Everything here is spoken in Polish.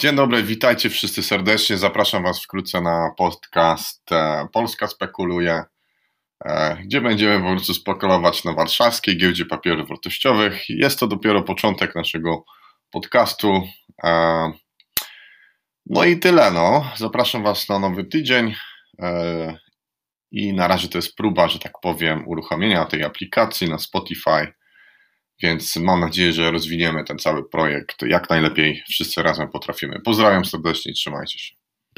Dzień dobry, witajcie wszyscy serdecznie. Zapraszam Was wkrótce na podcast e, Polska Spekuluje, e, gdzie będziemy po prostu spekulować na warszawskiej giełdzie papierów wartościowych. Jest to dopiero początek naszego podcastu. E, no i tyle. No. Zapraszam Was na nowy tydzień. I na razie to jest próba, że tak powiem, uruchomienia tej aplikacji na Spotify. Więc mam nadzieję, że rozwiniemy ten cały projekt jak najlepiej wszyscy razem potrafimy. Pozdrawiam serdecznie, trzymajcie się.